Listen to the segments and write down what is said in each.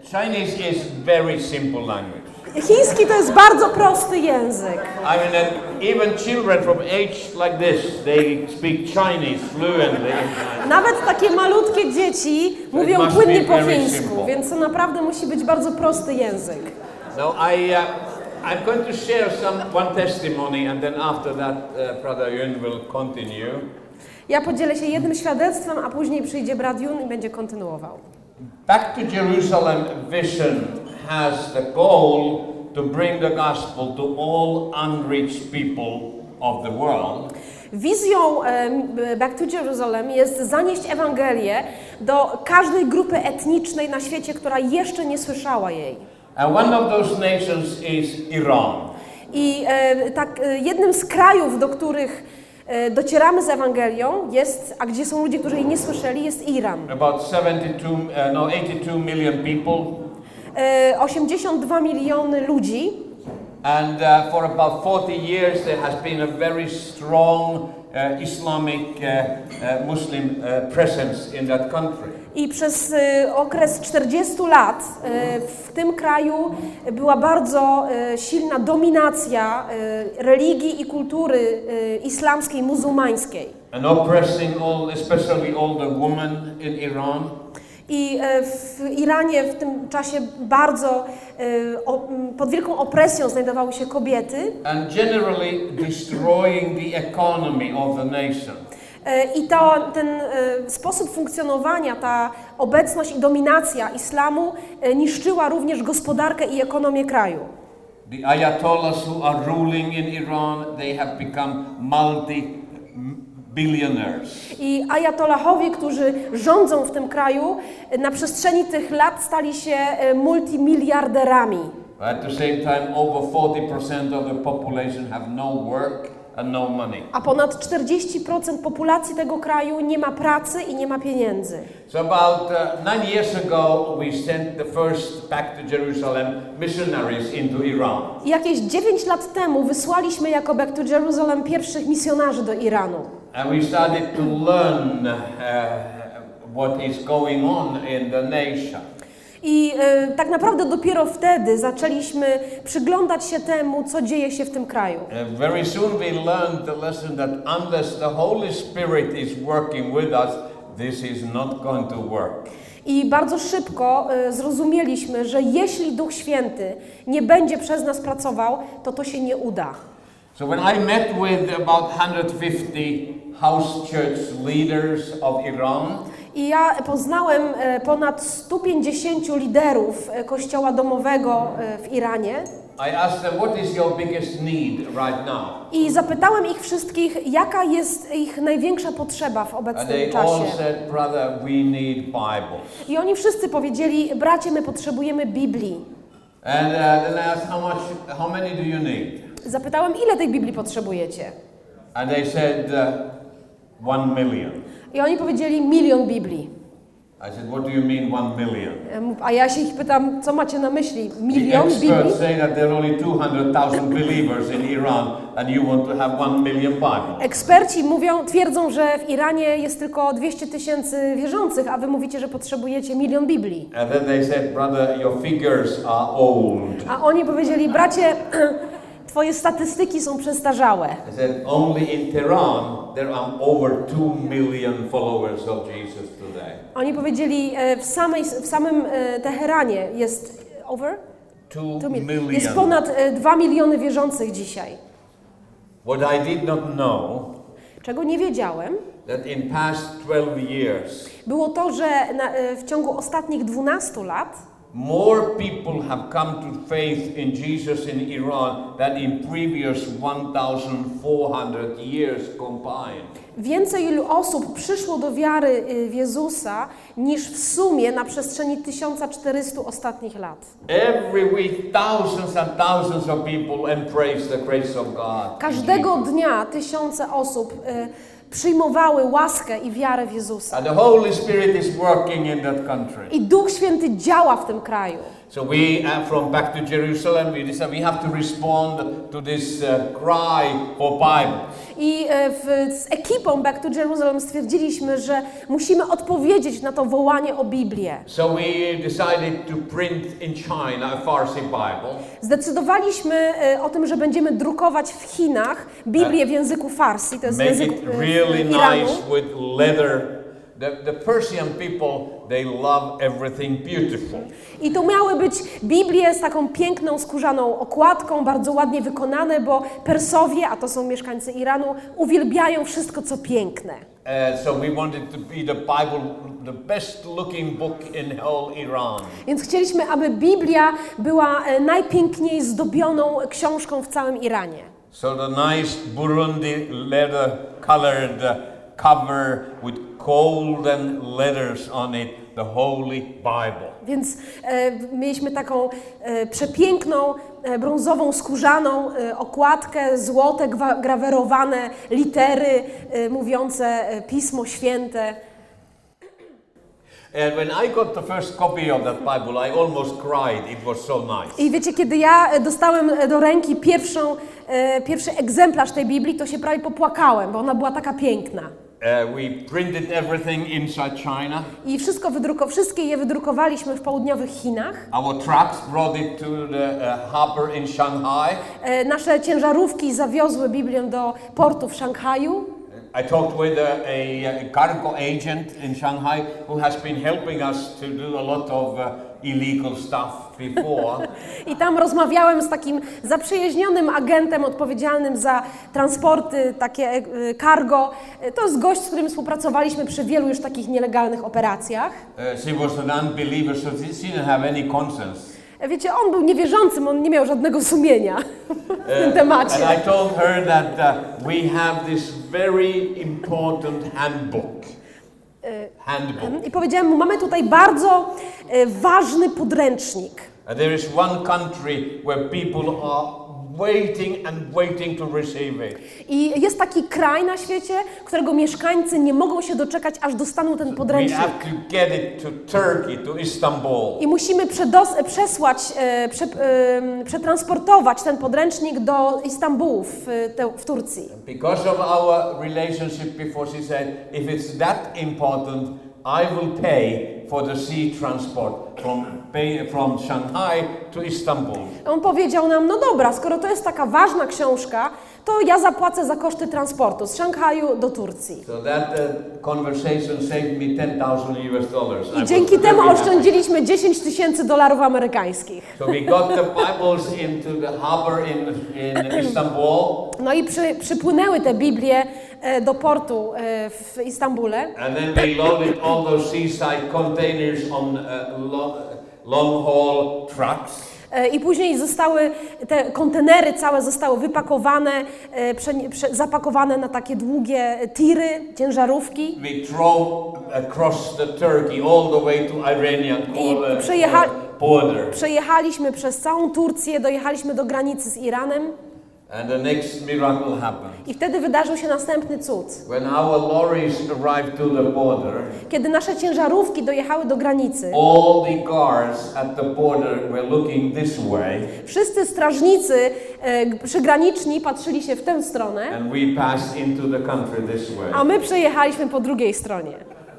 Chinese is very simple language. Chiński to jest bardzo prosty język. I mean, even children from age like this, they speak Chinese fluently. Nawet takie malutkie dzieci mówią płynnie po chińsku, więc to naprawdę musi być bardzo prosty język. So I, uh, I'm going to share some one testimony, and then after that, uh, Brother Yun will continue. Ja podzielę się jednym świadectwem, a później przyjdzie brat Jun i będzie kontynuował. Back to Jerusalem vision has the goal to bring the gospel to all unreached people of the world. Wizją Back to Jerusalem jest zanieść Ewangelię do każdej grupy etnicznej na świecie, która jeszcze nie słyszała jej. And one of those nations is Iran. I tak, e, jednym z krajów, do których docieramy z Ewangelią jest, a gdzie są ludzie, którzy jej nie słyszeli, jest Iran. About 72, uh, no, 82 million people. E, 82 miliony ludzi And uh, for about 40 years, there has been a very strong uh, Islamic uh, Muslim presence in that country. I przez e, okres 40 lat e, w tym kraju była bardzo e, silna dominacja religii i kultury islamskiej, muzułmańskiej. And oppressing all, especially all the women in Iran. I w Iranie w tym czasie bardzo pod wielką opresją znajdowały się kobiety. and generally destroying the economy of the nation. I to, ten e, sposób funkcjonowania, ta obecność i dominacja islamu e, niszczyła również gospodarkę i ekonomię kraju. The ayatollahs who are ruling in Iran, they have become multi-billionaires. I ajatollahowie, którzy rządzą w tym kraju, na przestrzeni tych lat stali się e, multimiliarderami. At the same time, over 40% of the population have no work no. A ponad 40% populacji tego kraju nie ma pracy i nie ma pieniędzy. So about uh, nine years ago, we sent the first back to Jerusalem missionaries into Iran. Jakieś 9 lat temu wysłaliśmy jako Back to Jerusalem pierwszych misjonarzy do Iranu. And we started to learn uh, what is going on in the nation. I e, tak naprawdę dopiero wtedy zaczęliśmy przyglądać się temu, co dzieje się w tym kraju. Uh, very soon we learned the lesson that unless the Holy Spirit is working with us, this is not going to work. I bardzo szybko e, zrozumieliśmy, że jeśli Duch Święty nie będzie przez nas pracował, to to się nie uda. So when I met with about 150 house church leaders of Iran, I ja poznałem e, ponad 150 liderów e, kościoła domowego e, w Iranie I zapytałem ich wszystkich, jaka jest ich największa potrzeba w obecnym czasie. I oni wszyscy powiedzieli, bracie, my potrzebujemy Biblii. And uh, then I asked, how much, how many do you need? Zapytałem, ile tej Biblii potrzebujecie? And they said, uh, one million. I oni powiedzieli, milion Biblii. I said, what do you mean one million? Mów- A ja się ich pytam, co macie na myśli? The Milion Biblii? experts say that there are only 200,000 believers in Iran and you want to have one million Bibles. Eksperci mówią, twierdzą, że w Iranie jest tylko 200 tysięcy wierzących, a wy mówicie, że potrzebujecie milion Biblii. And then they said, brother, your figures are old. A oni powiedzieli, bracie, twoje statystyki są przestarzałe. I said, only in Tehran there are over 2 million followers of Jesus today. Oni powiedzieli, e, w, samej, w samym e, Teheranie jest over? 2 Tu mil- million. Jest ponad 2 miliony wierzących dzisiaj. What I did not know Czego nie wiedziałem, that in past 12 years było to, że na, e, w ciągu ostatnich 12 lat more people have come to faith in Jesus in Iran than in previous 1400 years combined. więcej osób przyszło do wiary y, w Jezusa niż w sumie na przestrzeni 1400 ostatnich lat. Every week thousands and thousands of people embrace the grace of God. Każdego dnia tysiące osób y, przyjmowały łaskę i wiarę w Jezusa. And the Holy Spirit is working in that country. I Duch Święty działa w tym kraju. So we, uh, from back to Jerusalem, we have to respond to this uh, cry for Bible. I e, w, z ekipą Back to Jerusalem stwierdziliśmy, że musimy odpowiedzieć na to wołanie o Biblię. So. Zdecydowaliśmy e, o tym, że będziemy drukować w Chinach Biblię w języku Farsi, to jest język e, really Iranu. nice. The, the Persian people, they love everything beautiful. I to miały być Biblie z taką piękną, skórzaną okładką, bardzo ładnie wykonane, bo Persowie, a to są mieszkańcy Iranu, uwielbiają wszystko, co piękne. Uh, so we wanted to be the Bible, the best looking book in whole Iran. Więc chcieliśmy, aby Biblia była e, najpiękniej zdobioną książką w całym Iranie. So the nice Burundi leather colored cover with golden letters on it, the Holy Bible. Więc e, mieliśmy taką e, przepiękną, e, brązową, skórzaną e, okładkę, złote, grawerowane litery e, mówiące e, Pismo Święte. I wiecie, kiedy ja dostałem do ręki pierwszą, e, pierwszy egzemplarz tej Biblii, to się prawie popłakałem, bo ona była taka piękna. Uh, we printed everything inside China. I wszystko wydruko, wszystkie je wydrukowaliśmy w południowych Chinach. Our trucks brought it to the uh, harbor in Shanghai. E, Nasze ciężarówki zawiozły Biblię do portu w Szanghaju. I talked with a, a cargo agent in Shanghai who has been helping us to do a lot of uh, illegal stuff before. I tam rozmawiałem z takim zaprzyjaźnionym agentem odpowiedzialnym za transporty, takie e, cargo. E, To jest gość, z którym współpracowaliśmy przy wielu już takich nielegalnych operacjach. Uh, she was an unbeliever, so she didn't have any conscience. E, Wiecie, on był niewierzącym, on nie miał żadnego sumienia w tym Uh, temacie. and I told her that uh, we have this very important handbook. Handbook. I powiedziałem mu, mamy tutaj bardzo e, ważny podręcznik. There is one country where people are waiting and waiting to receive it. I jest taki kraj na świecie, którego mieszkańcy nie mogą się doczekać, aż dostaną ten We podręcznik. have to get it to Turkey, to Istanbul. I musimy przedos- przesłać, e, prze, e, przetransportować ten podręcznik do Istambułu w, te, w Turcji. Because of our relationship before, she said, if it's that important, I will pay for the sea transport from, from Shanghai to Istanbul. On powiedział nam, no dobra, skoro to jest taka ważna książka, to ja zapłacę za koszty transportu z Szanghaju do Turcji. So that uh, conversation saved me 10,000 US dollars. I dzięki temu oszczędziliśmy 10 tysięcy dolarów amerykańskich. So we got the Bibles into the harbor in, in Istanbul, No i przy, przypłynęły te Biblie do portu e, w Istambule. and then we loaded all those seaside containers on lo- long haul trucks. E, I później zostały, te kontenery całe zostały wypakowane, e, prze, prze, zapakowane na takie długie tiry, ciężarówki. We drove across the Turkey all the way to Iranian I przejecha-. Przejechaliśmy przez całą Turcję, dojechaliśmy do granicy z Iranem And the next miracle happened. i wtedy wydarzył się następny cud. When our lorries arrived to the border, Kiedy nasze ciężarówki dojechały do granicy, all the guards at the border were looking this way, wszyscy strażnicy e, przygraniczni patrzyli się w tę stronę, and we passed into the country this way. a my przejechaliśmy po drugiej stronie.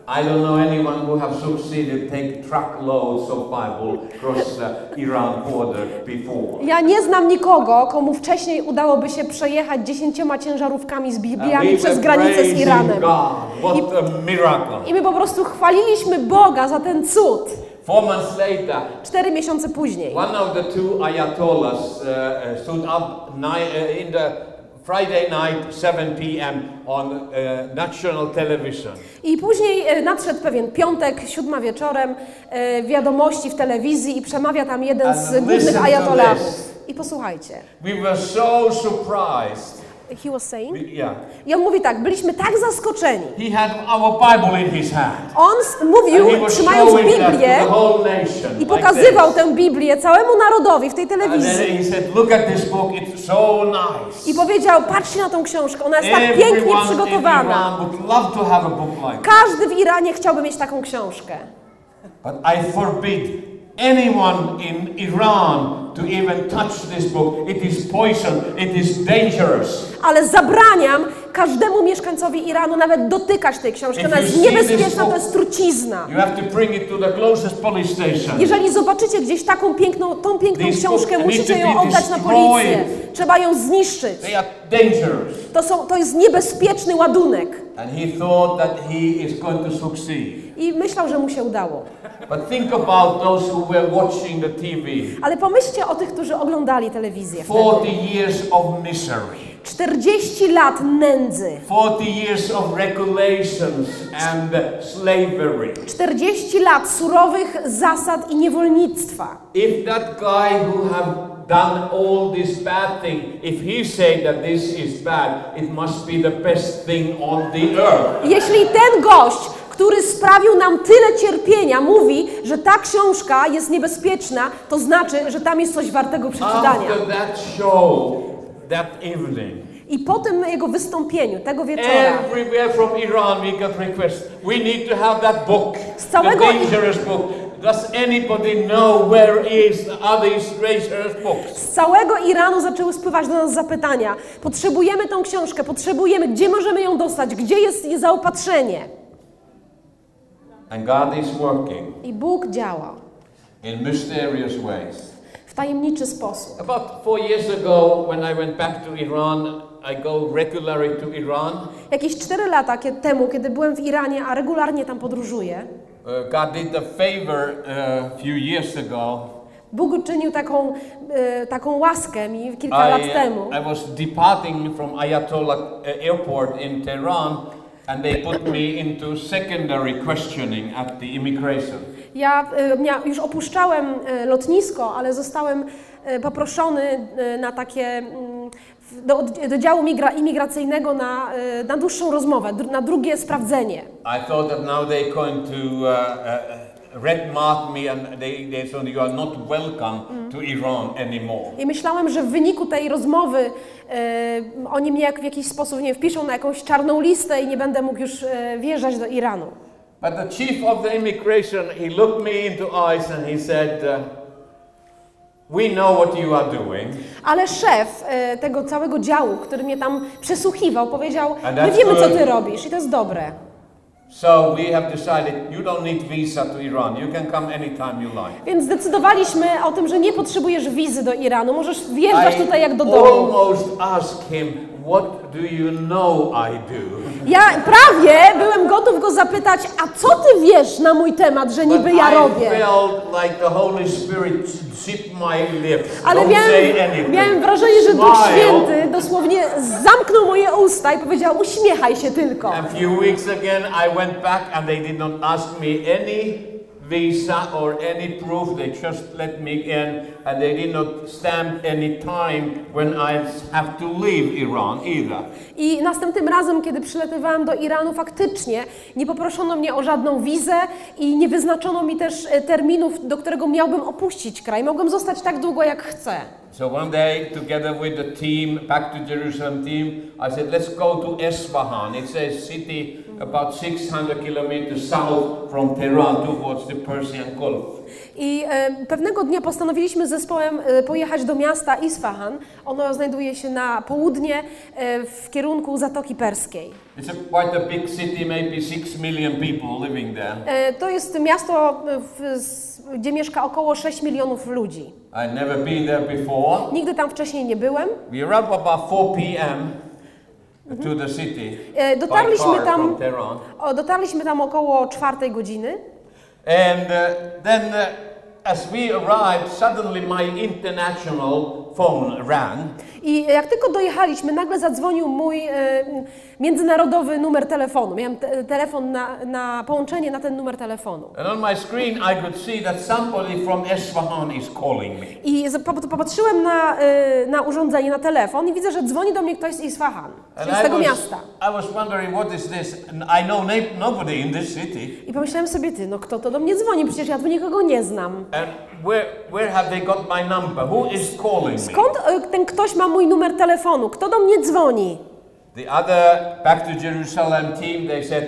I don't know anyone who have succeeded take truckloads of Bible across the Iran border before. Ja nie znam nikogo, komu wcześniej udałoby się przejechać dziesięcioma ciężarówkami z Bibliami przez granicę z Iranem. God. What a miracle. I my po prostu chwaliliśmy Boga za ten cud. Four months later, Cztery miesiące później. one of the two ayatollahs uh, uh, stood up uh, in the Friday night, 7 p.m. on uh, national television. I później e, nadszedł pewien piątek, siódma wieczorem, e, wiadomości w telewizji i przemawia tam jeden And z głównych to ajatolahów. I posłuchajcie. We were so surprised. He was saying. Yeah. I on mówi tak, byliśmy tak zaskoczeni. He had our Bible in his hand. On mówił, trzymając Biblię i like pokazywał this. tę Biblię całemu narodowi w tej telewizji. he said, look at this book, it's so nice. I powiedział, patrzcie na tą książkę, ona jest tak pięknie Everyone in przygotowana. Iran would love to have a book like. Każdy w Iranie chciałby mieć taką książkę. But I forbid anyone in Iran to even touch this book. It is poison, it is dangerous. Ale zabraniam każdemu mieszkańcowi Iranu nawet dotykać tej książki. Ona jest niebezpieczna, to jest trucizna. Jeżeli zobaczycie gdzieś taką piękną, tą piękną książkę, musicie ją oddać na policję. Trzeba ją zniszczyć. To, są, to jest niebezpieczny ładunek. I myślał, że mu się udało. But think about those who were watching the TV. Ale pomyślcie o tych, którzy oglądali telewizję wtedy. 40 years of misery. 40 lat nędzy. 40 years of regulations and slavery. 40 lat surowych zasad i niewolnictwa. If that guy who have done all this bad thing, if he said that this is bad, it must be the best thing on the earth. Jeśli ten gość, który sprawił nam tyle cierpienia, mówi, że ta książka jest niebezpieczna, to znaczy, że tam jest coś wartego przeczytania. That evening, I po tym jego wystąpieniu, tego wieczora, everywhere from Iran we got requests. We need to have that book, Z the całego- dangerous book. Does anybody know where is books? z całego Iranu zaczęły spływać do nas zapytania. Potrzebujemy tą książkę, potrzebujemy, gdzie możemy ją dostać, gdzie jest jej zaopatrzenie. And God is working I Bóg działa in mysterious ways. W tajemniczy sposób. About four years ago, when I went back to Iran, I go regularly to Iran. Jakieś 4 lata temu, kiedy byłem w Iranie, a regularnie tam podróżuję, Uh, God did a favor uh, a few years ago. Bóg uczynił taką, e, taką łaskę mi kilka lat I, temu. I was departing from Ayatollah uh, Airport in Tehran, and they put me into secondary questioning at the immigration. Ja e, już opuszczałem e, lotnisko, ale zostałem e, poproszony na takie mm, do, do działu migra, imigracyjnego na, na dłuższą rozmowę, na drugie sprawdzenie. I thought that now they're going to uh, uh, red mark me, and they, they said you are not welcome to Iran anymore. I myślałem, że w wyniku tej rozmowy e, oni mnie jak w jakiś sposób nie wpiszą na jakąś czarną listę i nie będę mógł już e, wjeżdżać do Iranu. But the chief of the immigration, he looked me into eyes and he said, uh, "We know what you are doing, Ale szef e, tego całego działu, który mnie tam przesłuchiwał, powiedział: My wiemy, co ty robisz, i to jest dobre. so we have decided you don't need visa to Iran. You can come anytime you like." Więc zdecydowaliśmy o tym, że nie potrzebujesz wizy do Iranu, możesz wjeżdżać tutaj jak do domu. almost asked him, "What do you know I do?" Ja prawie byłem gotów go zapytać, a co ty wiesz na mój temat, że But niby ja I robię? felt like the Holy Spirit zipped my lips. Ale don't miałem, say anything. miałem wrażenie, że Duch. Święty dosłownie zamknął moje usta i powiedział: uśmiechaj się tylko. A few weeks again, I went back and they did not ask me any visa or any proof. They just let me in and they did not stamp any time when I have to leave Iran either. I następnym razem, kiedy przylatywałam do Iranu, faktycznie nie poproszono mnie o żadną wizę i nie wyznaczono mi też e, terminów, do którego miałbym opuścić kraj. Mogłem zostać tak długo, jak chcę. So one day, together with the team, back to Jerusalem team, I said, let's go to Esfahan. It's a city about 600 kilometers south from Tehran towards the Persian Gulf. I e, pewnego dnia postanowiliśmy z zespołem e, pojechać do miasta Isfahan. Ono znajduje się na południe e, w kierunku Zatoki Perskiej. It's a, quite a big city, maybe 6 million people living there. E, to jest miasto, e, w, gdzie mieszka około 6 milionów ludzi. Never been there before. Nigdy tam wcześniej nie byłem. We about 4 p.m. to the city dotarliśmy tam, o, dotarliśmy tam około czwartej godziny. And uh, then, uh, as we arrived, suddenly my international phone rang. I jak tylko dojechaliśmy, nagle zadzwonił mój e, międzynarodowy numer telefonu. Miałem te, telefon na, na połączenie na ten numer telefonu. I popatrzyłem na, e, na urządzenie, na telefon i widzę, że dzwoni do mnie ktoś z Isfahan, z tego was, miasta. I pomyślałem sobie, ty, no kto to do mnie dzwoni? Przecież ja tu nikogo nie znam. Where, where? Skąd e, ten ktoś ma mój numer telefonu? Kto do mnie dzwoni? The other back to Jerusalem team, they said,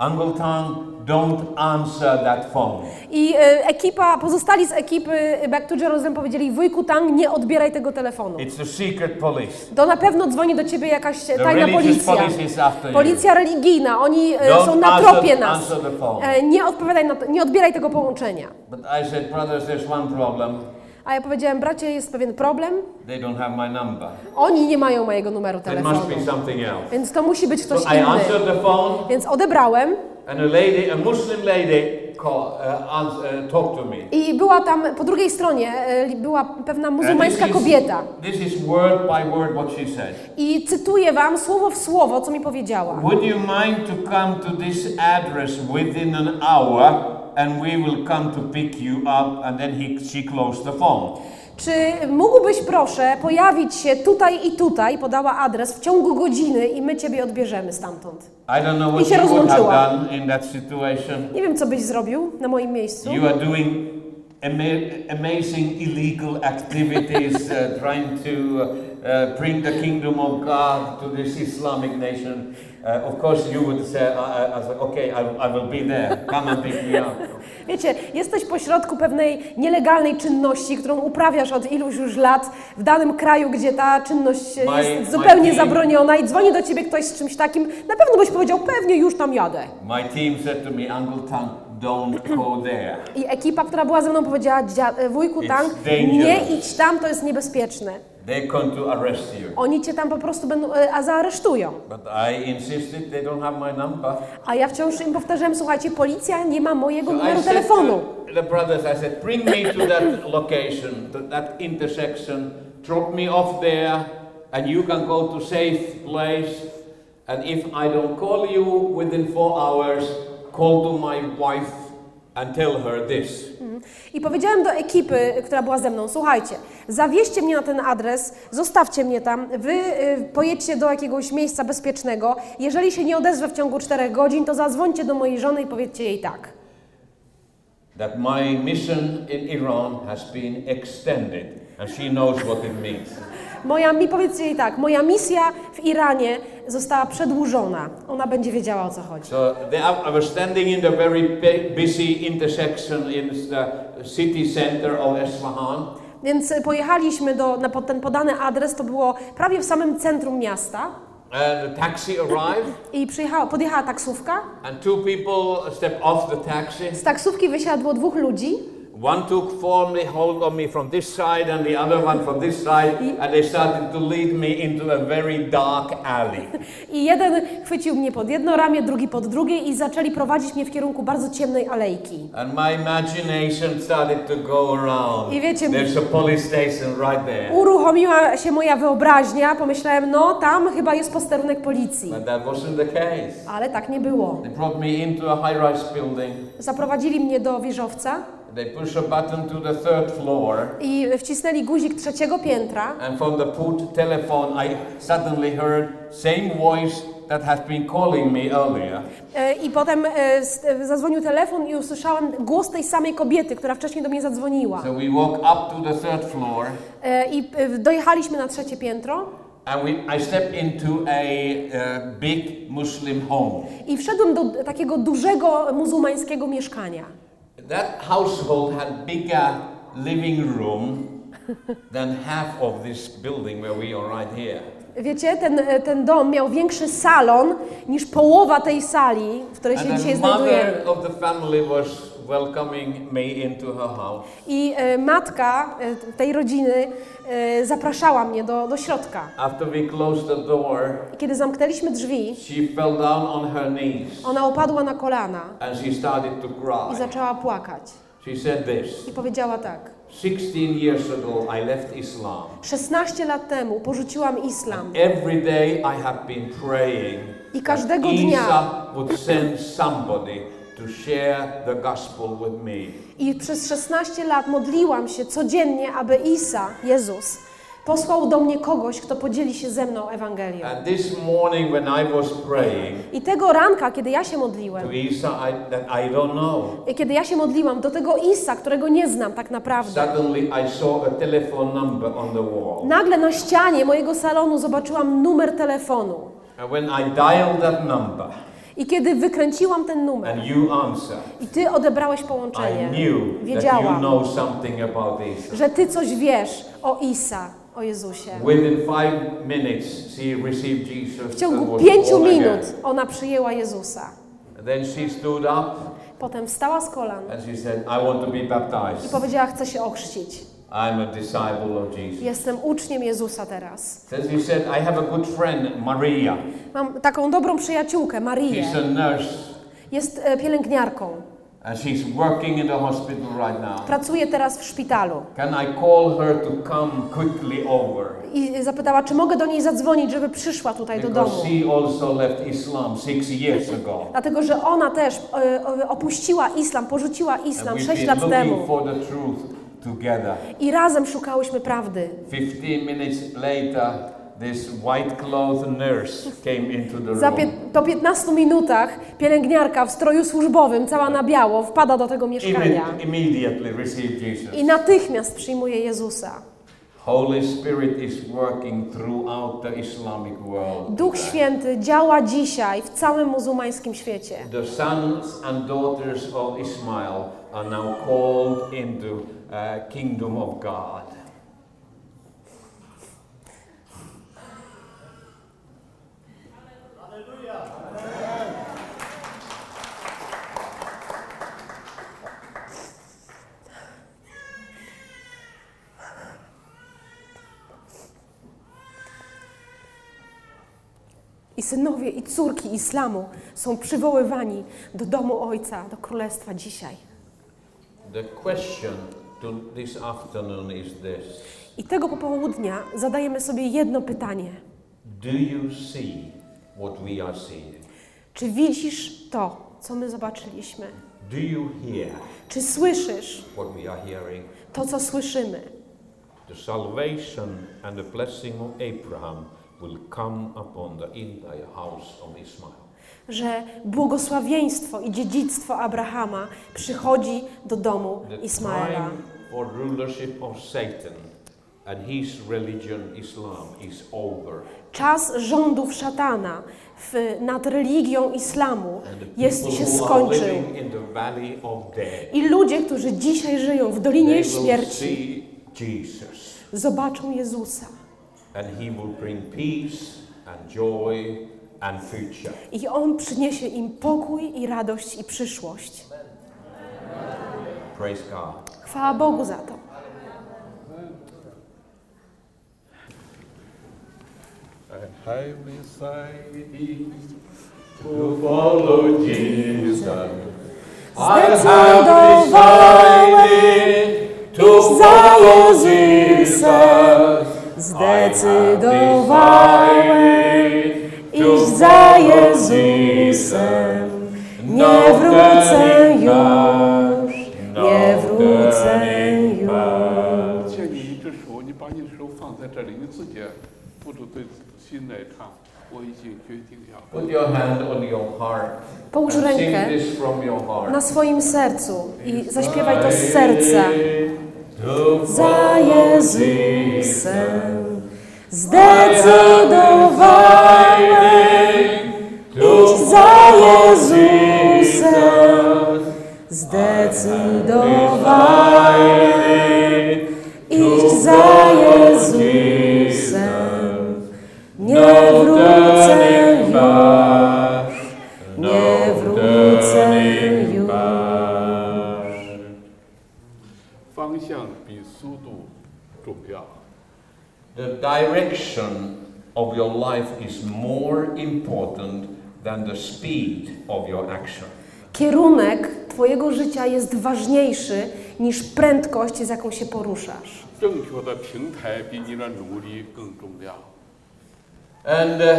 Uncle Tang, don't answer that phone. I e, ekipa, pozostali z ekipy Back to Jerusalem powiedzieli, wujku Tang, nie odbieraj tego telefonu. It's the secret police. To na pewno dzwoni do ciebie jakaś The tajna policja. police is after you. Policja religijna, oni e, Don't są na answer- tropie nas. answer the phone. E, Nie odpowiadaj na to, nie odbieraj tego połączenia. But I said, brothers, there's one problem. A ja powiedziałem, bracie, jest pewien problem. They don't have my number. Oni nie mają mojego numeru telefonu. must be something else. Więc to musi być ktoś So I inny. answered the phone, Więc odebrałem and a lady, a Muslim lady, call, uh, uh, talked to me. i była tam po drugiej stronie e, była pewna muzułmańska kobieta. This is word by word what she said. I cytuję wam słowo w słowo, co mi powiedziała. Would you mind to come to this address within an hour, and we will come to pick you up? And then he, she closed the phone. Czy mógłbyś proszę pojawić się tutaj i tutaj, podała adres, w ciągu godziny i my ciebie odbierzemy stamtąd. I don't know I what się you would have rozłączyła. done in that situation. Nie wiem, co byś zrobił na moim miejscu. You are doing ama- amazing illegal activities, uh, trying to uh, uh, bring the kingdom of God to this Islamic nation. Uh, of course, you would say, I, I, I like, okay, I, I will be there. Come and pick me up. Wiecie, jesteś pośrodku pewnej nielegalnej czynności, którą uprawiasz od iluś już lat w danym kraju, gdzie ta czynność My- jest zupełnie zabroniona i dzwoni do ciebie ktoś z czymś takim, na pewno byś powiedział, pewnie już tam jadę. My team said to me, Uncle Tang, don't go there. I ekipa, która była ze mną powiedziała, "Dzia- wujku dangerous. nie idź tam, to jest niebezpieczne. They're going to arrest you. Oni cię tam po prostu będą, e, a zaaresztują. But I insisted they don't have my number. A ja wciąż im powtarzałem, słuchajcie, policja nie ma mojego So numeru telefonu. the brothers, I said, bring me to that location, to that intersection, drop me off there, and you can go to safe place. And if I don't call you within four hours, call to my wife and tell her this. I powiedziałem do ekipy, która była ze mną, słuchajcie, zawieźcie mnie na ten adres, zostawcie mnie tam, wy y, pojedźcie do jakiegoś miejsca bezpiecznego. Jeżeli się nie odezwę w ciągu czterech godzin, to zadzwońcie do mojej żony i powiedzcie jej tak. That my mission in Iran has been extended, and she knows what it means. Moja, mi powiedzcie jej tak, moja misja w Iranie została przedłużona. Ona będzie wiedziała o co chodzi. So they, I was standing in the very bu- busy intersection in the city center of Isfahan. Więc y, pojechaliśmy do, na ten podany adres, to było prawie w samym centrum miasta. And the taxi arrived, I przyjechała, podjechała taksówka. and two people stepped off the taxi. Z taksówki wysiadło dwóch ludzi. One took firmly hold of me from this side, and the other one from this side, and they started to lead me into a very dark alley. I jeden chwycił mnie pod jedno ramię, drugi pod drugie i zaczęli prowadzić mnie w kierunku bardzo ciemnej alejki. And my imagination started to go around. I wiecie- There's a police station right there. Uruchomiła się moja wyobraźnia, pomyślałem, no tam chyba jest posterunek policji. But that wasn't the case. Ale tak nie było. They brought me into a high-rise building. Zaprowadzili mnie do wieżowca They pushed a button to the third floor, i wcisnęli guzik trzeciego piętra. and from the put telephone, I suddenly heard same voice that has been calling me earlier. E, I potem e, e, zadzwonił telefon i usłyszałem głos tej samej kobiety, która wcześniej do mnie zadzwoniła. So we walk up to the third floor, I dojechaliśmy na trzecie piętro and we, I stepped into a uh, big Muslim home. i wszedłem do takiego dużego muzułmańskiego mieszkania. That household had bigger living room than half of this building where we are right here. Wiecie, ten, ten dom miał większy salon niż połowa tej sali, w której się And dzisiaj the znajdujemy. mother of the family was welcoming me into her house. I e, matka e, tej rodziny e, zapraszała mnie do, do środka. After we closed the door, I kiedy zamknęliśmy drzwi, she fell down on her knees ona opadła na kolana and she started to i cry. zaczęła płakać. She said this I powiedziała tak. 16 years ago, I left Islam. 16 lat temu porzuciłam islam Every day I have been praying i każdego dnia would send somebody to share the gospel with me. i przez 16 lat modliłam się codziennie, aby Isa, Jezus, posłał do mnie kogoś, kto podzieli się ze mną Ewangelią. And this morning, when I was praying I tego ranka, kiedy ja się to modliłem, Isa, I, that I don't know, i kiedy ja się modliłam do tego Isa, którego nie znam tak naprawdę, suddenly I saw a telephone number on the wall. nagle na ścianie mojego salonu zobaczyłam numer telefonu. And when I dialed that number, I kiedy wykręciłam ten numer i ty odebrałeś połączenie, wiedziałam, że ty coś wiesz o Isa, o Jezusie. W ciągu pięciu minut ona przyjęła Jezusa. And then she stood up Potem wstała z kolan I powiedziała, chcę się ochrzcić. I'm a disciple of Jesus. Jestem uczniem Jezusa teraz. Then she said, I have a good friend, Maria. Mam taką dobrą przyjaciółkę, Marię. She's a nurse Jest e, pielęgniarką. and she's working in the hospital right now. Pracuje teraz w szpitalu. Can I call her to come quickly over? I zapytała, czy mogę do niej zadzwonić, żeby przyszła tutaj do domu. Because she also left Islam six years ago. Dlatego, że ona też e, opuściła islam, porzuciła islam we've 6 been lat temu. for the truth together. I razem szukałyśmy prawdy. 15 minutes later, this white nurse came into the Za pie- room. po 15 minutach pielęgniarka w stroju służbowym, cała na biało, wpada do tego mieszkania Imme- immediately received Jesus. i natychmiast przyjmuje Jezusa. Holy Spirit is working throughout the Islamic world. Duch. Święty działa dzisiaj w całym muzułmańskim świecie. The sons and daughters of Ismail are now called into uh, kingdom of God. I synowie i córki islamu są przywoływani do domu Ojca, do Królestwa dzisiaj. The question to this afternoon is this I tego popołudnia zadajemy sobie jedno pytanie. Do you see what we are seeing? Czy widzisz to, co my zobaczyliśmy? Do you hear Czy słyszysz what we are hearing? to, co słyszymy? The salvation and the blessing of Abraham will come upon the entire house of Ismail. Że błogosławieństwo i dziedzictwo Abrahama przychodzi do domu Ismaela. Czas rządów szatana w, nad religią islamu jest się skończył. I ludzie, którzy dzisiaj żyją w Dolinie Śmierci, zobaczą Jezusa. And he will bring peace and joy. I On przyniesie im pokój i radość i przyszłość. Praise God. Chwała Bogu za to. follow Jesus iść za Jezusem. Zdecydowałem iść za Jezusem. Nie wrócę już, nie wrócę już. 借你一只手，你把你的手放在这里，你自己不住对心来唱。我已经决定要。 Put your hand on your heart. Połóż and sing rękę this from your heart. na swoim sercu i zaśpiewaj to z serca. To Za Jezusem zdecydowałem iść za Jezusem. Zdecydowałem iść za Jezusem. Nie wrócę już, nie wrócę już. 方向比速度重要。 the direction of your life is more important than the speed of your action. Kierunek Twojego życia jest ważniejszy niż prędkość, z jaką się poruszasz. And uh,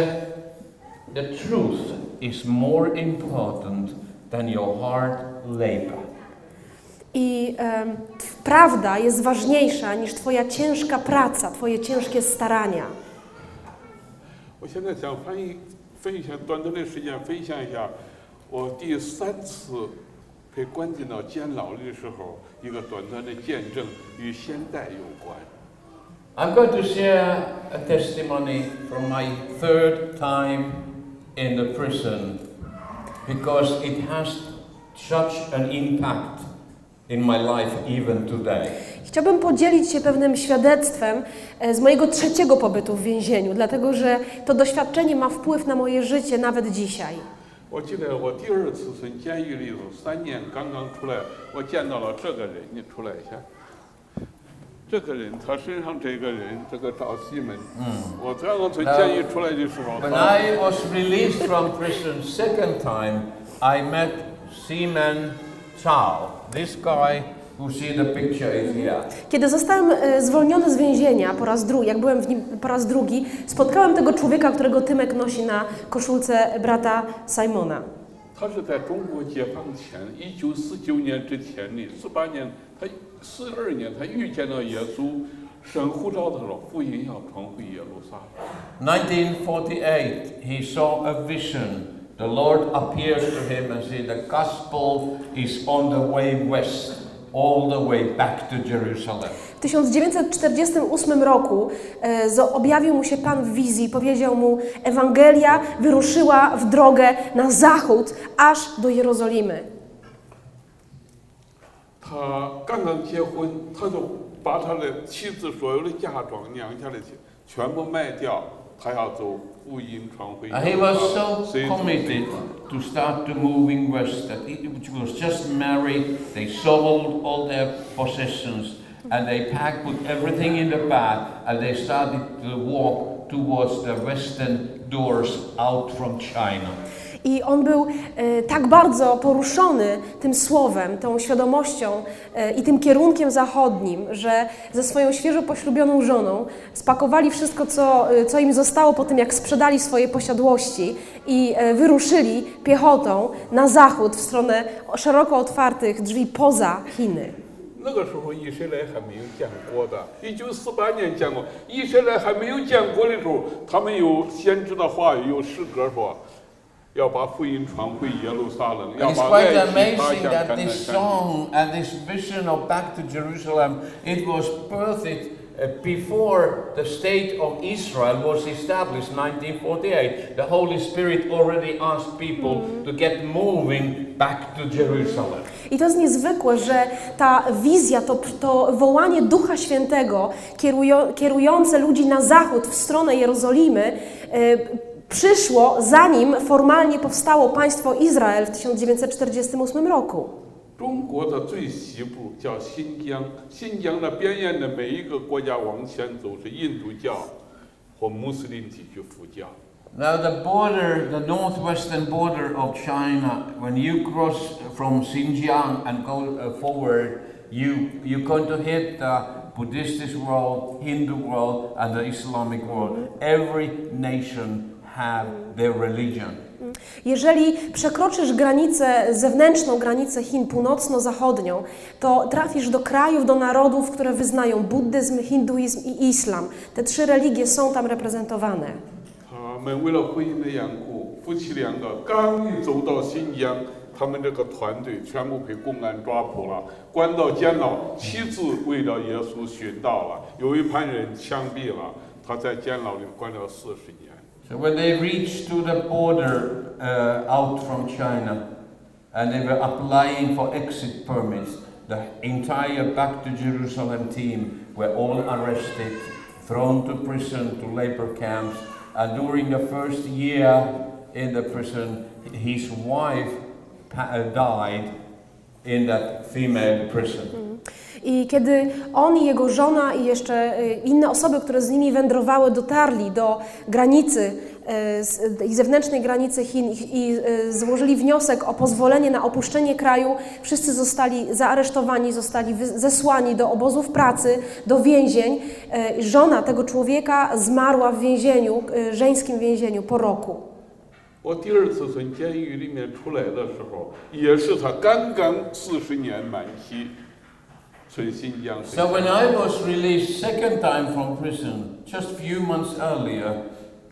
the truth is more important than your hard labor. I em, t- prawda jest ważniejsza niż Twoja ciężka praca, Twoje ciężkie starania. 我现在想翻译分享短短的时间分享一下我第三次被关进到监牢里的时候一个短短的见证，与现代有关。 I'm going to share a testimony from my third time in the prison. because it has such an impact in my life even today. Chciałbym podzielić się pewnym świadectwem e, z mojego trzeciego pobytu w więzieniu, dlatego że to doświadczenie ma wpływ na moje życie nawet dzisiaj. 我记得我第二次从监狱里头三年刚刚出来，我见到了这个人，你出来一下。这个人，他身上这个人，这个赵西门，嗯，我刚刚从监狱出来的时候， When 他 I was released from prison second time, I met Seaman Chow. This guy who see the picture is here. Kiedy zostałem e, zwolniony z więzienia po raz drugi, jak byłem w nim po raz drugi, spotkałem tego człowieka, którego Tymek nosi na koszulce brata Simona. 他是在中国解放前，一九四九年之前的四八年，他四二年他遇见了耶稣，神呼召他说福音要传回耶路撒冷。 1948, he saw a vision. The Lord appears to him and said, The gospel is on the way west, all the way back to Jerusalem. W 1948 roku e, zo- objawił mu się Pan w wizji i powiedział mu: Ewangelia wyruszyła w drogę na zachód, aż do Jerozolimy. 他刚刚结婚，他就把他的妻子所有的嫁妆、娘家的钱全部卖掉，他要走福音传回。 And He was so committed to start the moving west that he was just married, they sold all their possessions, and they packed, put everything in the bag, and they started to walk towards the western doors out from China. I on był e, tak bardzo poruszony tym słowem, tą świadomością e, i tym kierunkiem zachodnim, że ze swoją świeżo poślubioną żoną spakowali wszystko, co, e, co im zostało po tym, jak sprzedali swoje posiadłości i e, wyruszyli piechotą na zachód w stronę szeroko otwartych drzwi poza Chiny. 那个时候以色列还没有建国的，一九四八年建国，以色列还没有建国的时候，他们有先知的话语，有诗歌说， 要把福音传回耶路撒冷， And 要 it's 把 quite 爱心发 amazing 向 that 橄榄 this 山。 song and this vision of back to Jerusalem, it was birthed uh, before the state of Israel was established 1948. The Holy Spirit already asked people to get moving back to Jerusalem. I to jest niezwykłe, że ta wizja, to, to wołanie Ducha Świętego kierujo, kierujące ludzi na zachód w stronę Jerozolimy e, przyszło zanim formalnie powstało państwo Izrael w 1948 roku. Now the border, the northwestern border of China, when you cross from Xinjiang and go uh, forward, you you're going to hit the Buddhist world, Hindu world, and the Islamic world. Every nation have their religion. Jeżeli przekroczysz granicę, zewnętrzną granicę Chin północno-zachodnią, to trafisz do krajów, do narodów, które wyznają buddyzm, hinduizm i islam. Te trzy religie są tam reprezentowane. 他 So when they reached to the border uh, out from China and they were applying for exit permits, the entire Back to Jerusalem team were all arrested, thrown to prison, to labor camps, and during the first year in the prison, his wife uh, died in that female prison. I kiedy on i jego żona i jeszcze y, inne osoby, które z nimi wędrowały, dotarli do granicy, y, z- tej zewnętrznej granicy Chin i, i y, złożyli wniosek o pozwolenie na opuszczenie kraju, wszyscy zostali zaaresztowani, zostali wy- zesłani do obozów pracy, do więzień. Y, Żona tego człowieka zmarła w więzieniu, y, żeńskim więzieniu po roku. 我第二次从监狱里面出来的时候，也是他刚刚四十年满期， co jest Indian So when I was released second time from prison, just few months earlier,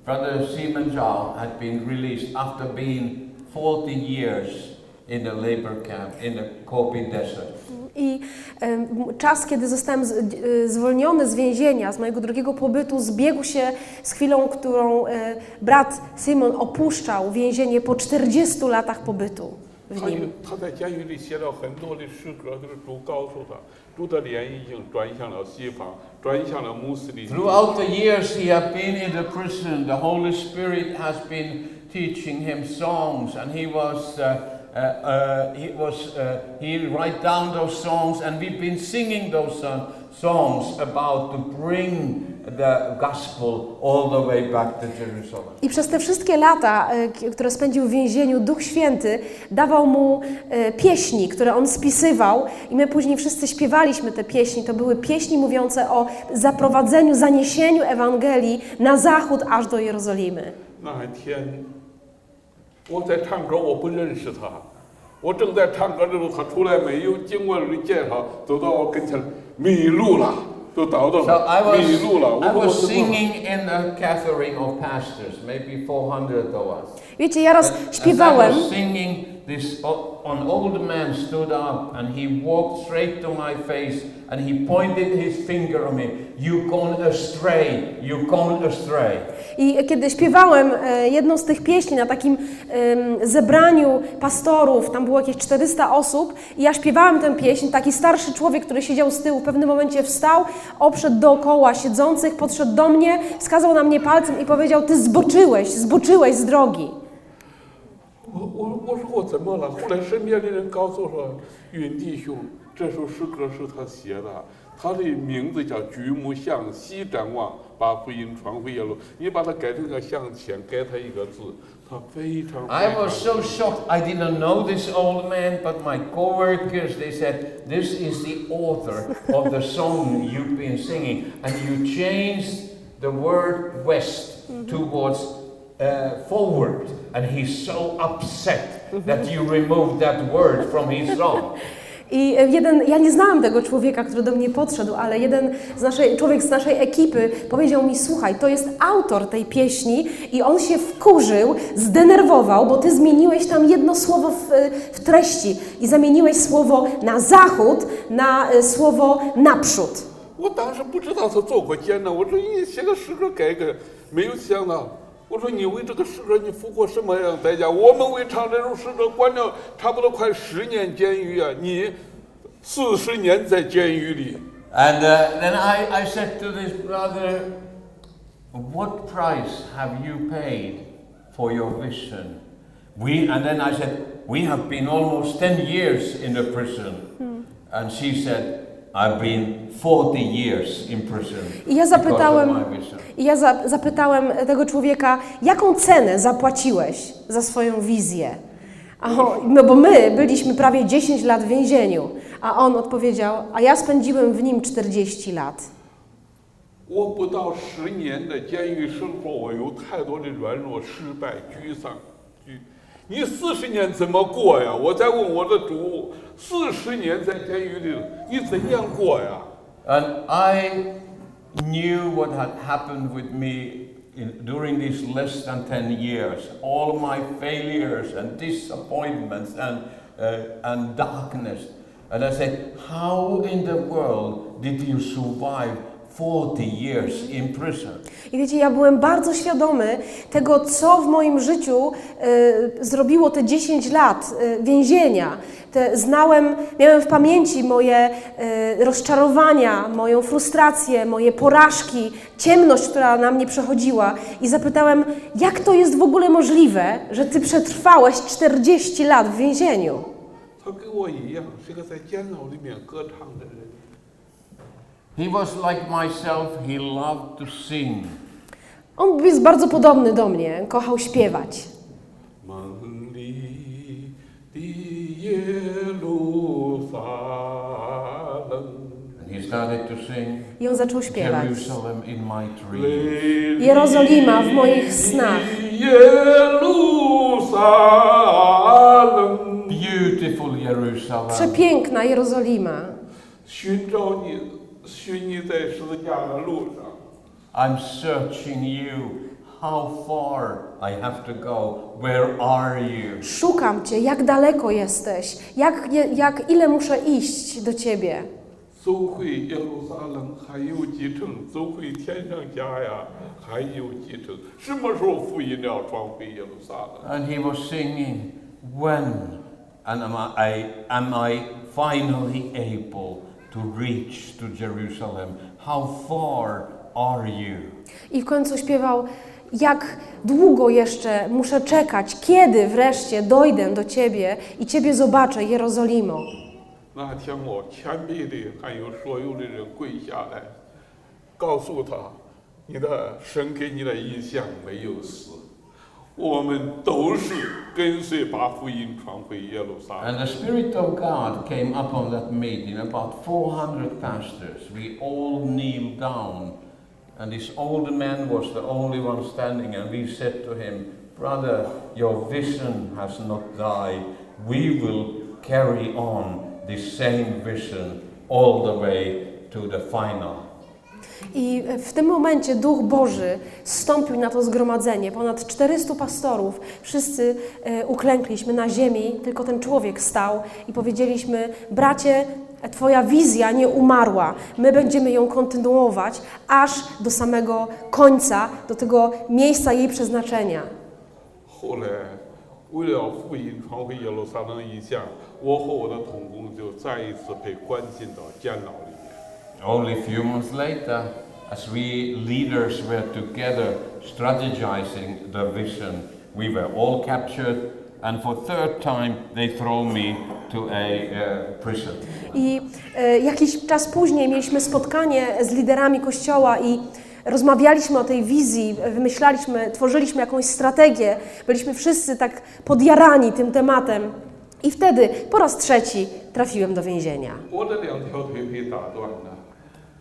Brother Simon Zhao had been released after being 40 years in the labor camp in the Gobi Desert. I czas, kiedy zostałem e, zwolniony z więzienia, z mojego drugiego pobytu, zbiegł się z chwilą, którą e, brat Simon opuszczał więzienie po 40 latach pobytu. 他有 nim. 他在监狱里写了很多的诗歌，就是主告诉他，主的脸已经转向了西方，转向了穆斯林。 Throughout the years he had been in the prison, the Holy Spirit has been teaching him songs, and he was. Uh, uh, uh, he was uh, he write down those songs and we've been singing those uh, songs about to bring the gospel all the way back to Jerusalem. I przez te wszystkie lata, e, k- które spędził w więzieniu, Duch Święty dawał mu e, pieśni, które on spisywał, i my później wszyscy śpiewaliśmy te pieśni. To były pieśni mówiące o zaprowadzeniu, zaniesieniu Ewangelii na zachód aż do Jerozolimy. 那一天，我在唱歌，我不认识他。我正在唱歌的时候，他出来没有经过人介绍，走到我跟前，迷路了，都倒到 So I was, I was singing in the gathering of pastors, maybe 400 of us. Wiecie, ja raz this an old man stood up and he walked straight to my face and he pointed his finger at me. You gone astray, you gone astray. I kiedy śpiewałem e, jedną z tych pieśni na takim zebraniu pastorów, tam było jakieś 400 osób, i ja śpiewałem tę pieśń, taki starszy człowiek, który siedział z tyłu, w pewnym momencie wstał, obszedł dookoła siedzących, podszedł do mnie, wskazał na mnie palcem i powiedział: Ty zboczyłeś, zboczyłeś z drogi. 我我我说我怎么了？后来身边的人告诉我说，云弟兄，这首诗歌是他写的，他的名字叫《举目向西展望，把福音传回耶路》。你把它改成个向前，改他一个字，他非常。I 非常 was so shocked. I didn't know this old man, but my co-workers, they said, this is the author of the song you've been singing. And you changed the word west towards uh, forward. And he's so upset that you removed that word from his song. I e, jeden, ja nie znałam tego człowieka, który do mnie podszedł, ale jeden z naszej, człowiek z naszej ekipy powiedział mi: Słuchaj, to jest autor tej pieśni, i on się wkurzył, zdenerwował, bo ty zmieniłeś tam jedno słowo w, w treści i zamieniłeś słowo na zachód na e, słowo naprzód. 我当时不知道他做过监呢，我说你写个诗歌改改，没有想到。 我说你为这个诗歌你付过什么样的代价？我们为唱这首诗歌关了差不多快十年监狱啊，你四十年在监狱里。And uh, then I, I said to this brother, What price have you paid for your vision? We, and then I said, We have been almost ten years in the prison. And she said, I've been 40 years in prison. I ja because of zapytałem, my vision. i ja za, zapytałem tego człowieka, jaką cenę zapłaciłeś za swoją wizję? A on, no bo my byliśmy prawie 10 lat w więzieniu, a on odpowiedział, a ja spędziłem w nim 40 lat. 我不到十年的监狱生活，我有太多的软弱、失败、沮丧。 沮你四十年怎么过呀？我在问我的主，四十年在监狱里，你怎样过呀？ And I knew what had happened with me in, during these less than 10 years. All my failures and disappointments and, uh, and darkness. And I said, How in the world did you survive 40 years in prison? I wiecie, ja byłem bardzo świadomy tego, co w moim życiu e, zrobiło te 10 lat e, więzienia. Te, znałem, miałem w pamięci moje e, rozczarowania, moją frustrację, moje porażki, ciemność, która na mnie przechodziła. I zapytałem, jak to jest w ogóle możliwe, że ty przetrwałeś 40 lat w więzieniu? 他跟我一样，是个在监牢里面歌唱的人。 He was like myself, he loved to sing. On jest bardzo podobny do mnie, kochał śpiewać. I on zaczął śpiewać. Jerozolima w moich snach. Przepiękna Jerozolima. 寻找你，寻你在十字架的路上。 I'm searching you. How far I have to go? Where are you? Szukam Cię, jak daleko jesteś, jak, jak ile muszę iść do Ciebie. 走回耶路撒冷还有几程，走回天上家呀还有几程。什么时候福音要传回耶路撒冷？ And he was singing, When and am I, am I finally able to reach to Jerusalem? How far are you? I w końcu śpiewał, jak długo jeszcze muszę czekać, kiedy wreszcie dojdę do Ciebie i Ciebie zobaczę, Jerozolimo. 那天我谦卑的还有所有的人跪下来，告诉他，你的神给你的印象没有死， 我们都是跟随把福音传回耶路撒冷。 And the Spirit of God came upon that meeting, about 400 pastors. We all kneeled down, and this old man was the only one standing, and we said to him, Brother, your vision has not died. We will carry on this same vision all the way to the final. I w tym momencie Duch Boży zstąpił na to zgromadzenie. Ponad 400 pastorów, wszyscy e, uklękliśmy na ziemi, tylko ten człowiek stał i powiedzieliśmy: Bracie, Twoja wizja nie umarła. My będziemy ją kontynuować aż do samego końca, do tego miejsca jej przeznaczenia. 后来，为了福音传回耶路撒冷一项，我和我的同工就再一次被关进到监牢里面。 Only a few months later, as we leaders were together strategizing the vision, we were all captured, and for third time they throw me to a uh, prison. I e, jakiś czas później mieliśmy spotkanie z liderami kościoła i rozmawialiśmy o tej wizji, wymyślaliśmy, tworzyliśmy jakąś strategię. Byliśmy wszyscy tak podjarani tym tematem. I wtedy po raz trzeci trafiłem do więzienia.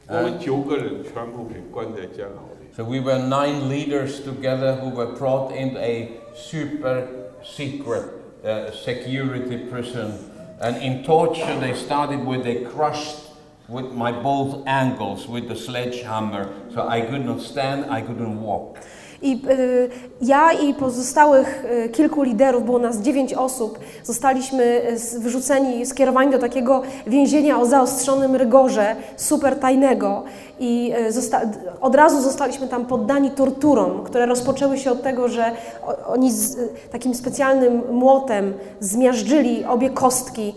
我的两条腿被打断了，我们九个人全部被关在监牢里。 So we were nine leaders together who were brought into a super secret uh, security prison. And in torture, they started with they crushed with my both ankles with the sledgehammer, so I could not stand, I couldn't walk. I y, ja i pozostałych y, kilku liderów, było nas dziewięć osób, zostaliśmy y, s- wyrzuceni, skierowani do takiego więzienia o zaostrzonym rygorze, super tajnego. I y, zosta- d- od razu zostaliśmy tam poddani torturom, które rozpoczęły się od tego, że o- oni z y, takim specjalnym młotem zmiażdżyli obie kostki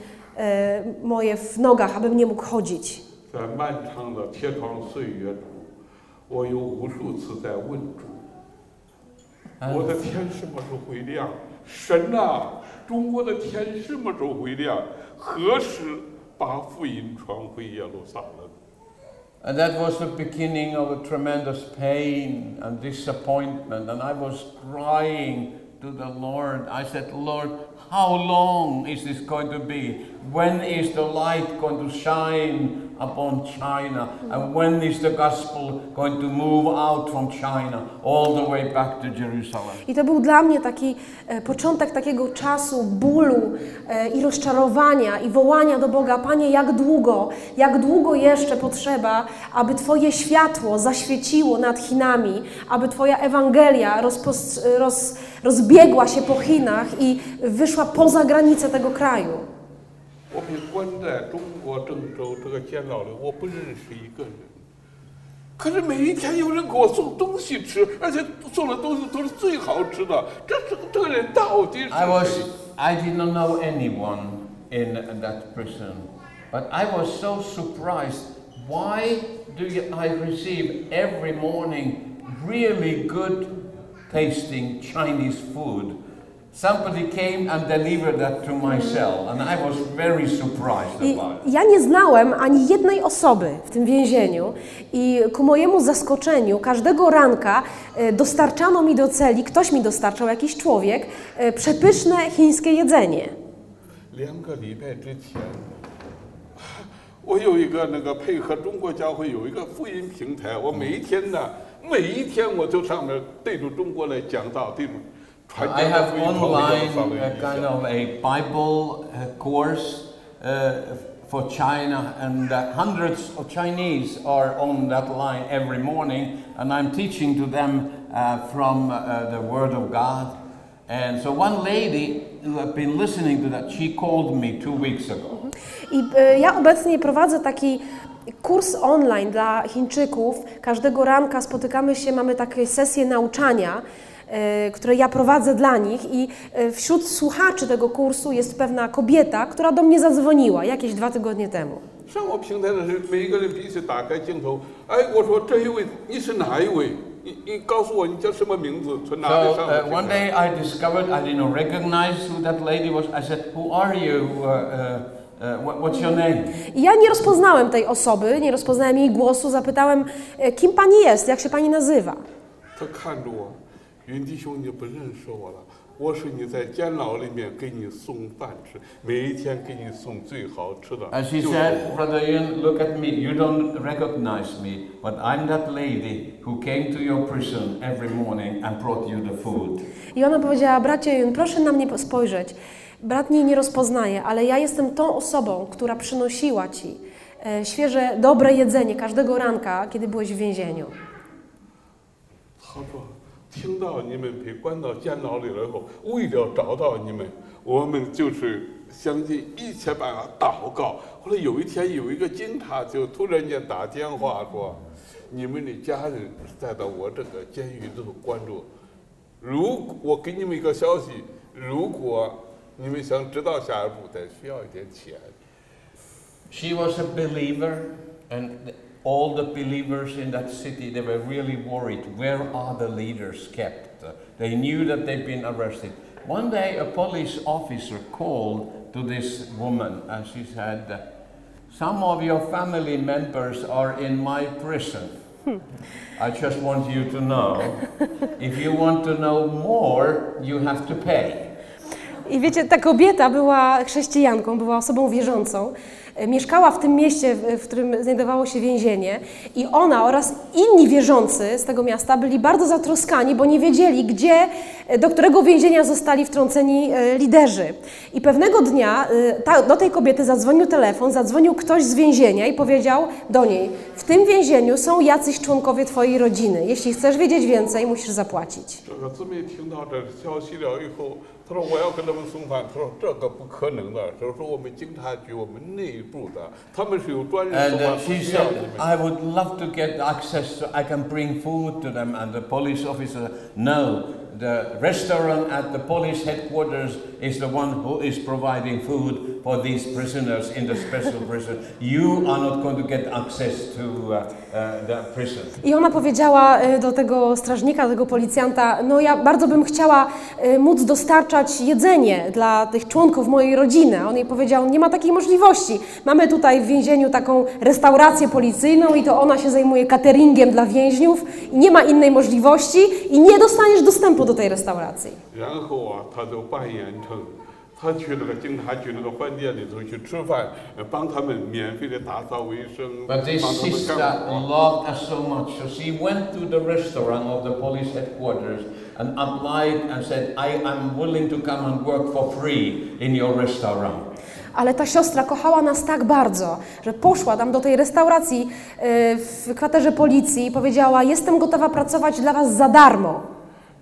y, moje w nogach, abym nie mógł chodzić. 在漫长的铁窗岁月中，我有无数次在问主： 我的天什么时候会亮？神呐、中国的天什么时候会亮？何时把福音传回耶路撒冷？ And that was the beginning of a tremendous pain and disappointment. And I was crying to the Lord. I said, Lord, how long is this going to be? When is the light going to shine upon China? And when is the gospel going to move out from China all the way back to Jerusalem? I to był dla mnie taki e, początek takiego czasu bólu e, i rozczarowania i wołania do Boga: Panie, jak długo, jak długo jeszcze potrzeba, aby Twoje światło zaświeciło nad Chinami, aby Twoja Ewangelia roz, rozbiegła się po Chinach i wyszła poza granice tego kraju. 我被关在中国郑州这个监牢里，我不认识一个人。可是每一天有人给我送东西吃，而且送的东西都是最好吃的。这这个这个人到底是 I was, I did not know anyone in that prison, but I was so surprised. Why do you, I receive every morning really good tasting Chinese food? Somebody came and delivered that to my cell, and I was very surprised I about it. ja nie znałem ani jednej osoby w tym więzieniu i ku mojemu zaskoczeniu każdego ranka e, dostarczano mi do celi, ktoś mi dostarczał, jakiś człowiek, e, przepyszne chińskie jedzenie. 两个礼拜之前，我有一个那个配合中国教会有一个福音平台，我每一天呢，每一天我就上面对着中国来讲道，对着传 I have online uh, kind of a Bible uh, course uh, for China, and uh, hundreds of Chinese are on that line every morning, and I'm teaching to them uh, from uh, the Word of God. And so one lady who had been listening to that, she called me two weeks ago. I ja obecnie prowadzę taki kurs online dla Chińczyków. Każdego ranka spotykamy się, mamy takie sesje nauczania. które ja prowadzę dla nich i e, wśród słuchaczy tego kursu jest pewna kobieta, która do mnie zadzwoniła jakieś dwa tygodnie temu. 上我平台的时候，每一个人彼此打开镜头。哎，我说这一位你是哪一位？你你告诉我你叫什么名字？从哪 So 里上我 uh, 平 one 台？ day I discovered I didn't recognize who that lady was. I said, "Who are you? Uh, uh, uh, what, what's your name?" I ja nie rozpoznałem tej osoby, nie rozpoznałem jej głosu, zapytałem, e, kim pani jest, jak się pani nazywa. 他看着我， 云弟兄你不认识我了，我是你在监牢里面给你送饭吃，每一天给你送最好吃的。 And she 就是 said, 我 Brother Ian, look at me. You don't recognize me, but I'm that lady who came to your prison every morning and brought you the food. I ona powiedziała, bracie Jun, proszę na mnie spojrzeć. Brat mnie nie rozpoznaje, ale ja jestem tą osobą, która przynosiła Ci e, świeże, dobre jedzenie każdego ranka, kiedy byłeś w więzieniu. 他说 听到你们被关到监牢里了以后，为了找到你们，我们就是相信一切办法祷告。后来有一天，有一个警察就突然间打电话说：“你们的家人在到我这个监狱里头关着，如果我给你们一个消息，如果你们想知道下一步，得需要一点钱。” She was a believer, and all the believers in that city, they were really worried. Where are the leaders kept? They knew that they'd been arrested. One day, a police officer called to this woman, and she said, "Some of your family members are in my prison. I just want you to know. If you want to know more, you have to pay." I wiecie, ta kobieta była chrześcijanką, była osobą wierzącą. E, Mieszkała w tym mieście, w, w którym znajdowało się więzienie, i ona oraz inni wierzący z tego miasta byli bardzo zatroskani, bo nie wiedzieli, gdzie, e, do którego więzienia zostali wtrąceni e, liderzy. I pewnego dnia e, ta, do tej kobiety zadzwonił telefon, zadzwonił ktoś z więzienia i powiedział do niej: W tym więzieniu są jacyś członkowie Twojej rodziny. Jeśli chcesz wiedzieć więcej, musisz zapłacić. 这个姊妹听到这消息了以后， 她说我要给他们送饭，她说这个不可能的，就是说我们警察局我们内部的，他们是有专人 And 送 uh, 饭，不 she 需要 said, 你们。 I would love to get access so I can bring food to them. And the police officer, no, the restaurant at the police headquarters is the one who is providing food for these prisoners in the special prison. You are not going to get access to uh, uh, the prison. I ona powiedziała e, do tego strażnika, do tego policjanta: No, ja bardzo bym chciała e, móc dostarczać jedzenie dla tych członków mojej rodziny. A on jej powiedział: Nie ma takiej możliwości. Mamy tutaj w więzieniu taką restaurację policyjną i to ona się zajmuje cateringiem dla więźniów i nie ma innej możliwości i nie dostaniesz dostępu do tej restauracji. 然后啊，他就扮演成 他去那个警察局那个饭店里头去吃饭，呃帮他们免费的打扫卫生， But this 帮他们 sister 干活。 loved us so much, so she went to the restaurant of the police headquarters and applied and said, I am willing to come and work for free in your restaurant. Ale ta siostra kochała nas tak bardzo, że poszła tam do tej restauracji e, w kwaterze policji i powiedziała: Jestem gotowa pracować dla was za darmo.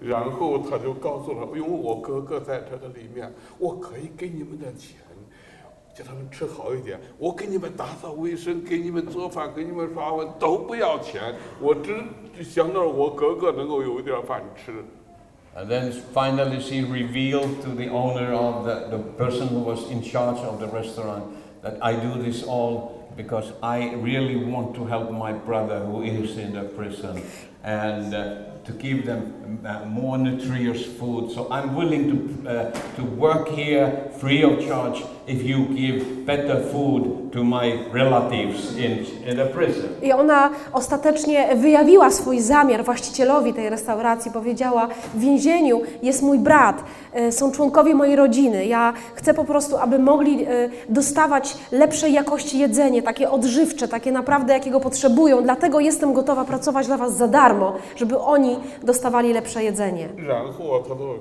然后他就告诉了，因为我哥哥在这个里面，我可以给你们点钱，叫他们吃好一点。我给你们打扫卫生，给你们做饭，给你们刷碗都不要钱，我只想到我哥哥能够有一点饭吃。And then finally she revealed to the owner of the, the person who was in charge of the restaurant that I do this all because I really want to help my brother who is in the prison and uh, to give them uh, more nutritious food. So I'm willing to, uh, to work here free of charge if you give better food to my relatives in, in the prison. I ona ostatecznie wyjawiła swój zamiar właścicielowi tej restauracji. Powiedziała: W więzieniu jest mój brat, e, są członkowie mojej rodziny. Ja chcę po prostu, aby mogli e, dostawać lepszej jakości jedzenie, takie odżywcze, takie naprawdę, jakiego potrzebują. Dlatego jestem gotowa pracować dla Was za darmo, żeby oni dostawali lepsze jedzenie. 然后啊他就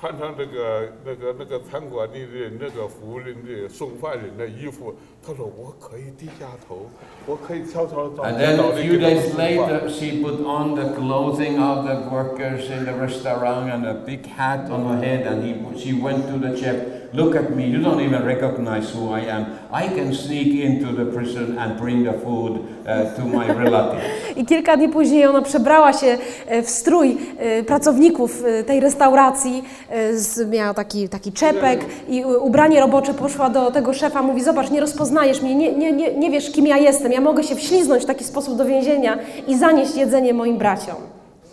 穿上这个那个那个餐馆里的那个服务人的送饭人的衣服，他说我可以低下头，我可以悄悄找 And 领 then 导 a 的 few 给他 days 送饭。 later, she put on the clothing of the workers in the restaurant and a big hat on her head, and he, she went to the chef. Look at me, you don't even recognize who I am. I can sneak into the prison and bring the food uh, to my relatives. I kilka dni później ona przebrała się e, w strój e, pracowników e, tej restauracji, e, z, miała taki, taki czepek i e, ubranie robocze poszła do tego szefa, mówi zobacz, nie rozpoznajesz mnie, nie, nie, nie, nie wiesz kim ja jestem, ja mogę się wśliznąć w taki sposób do więzienia i zanieść jedzenie moim braciom.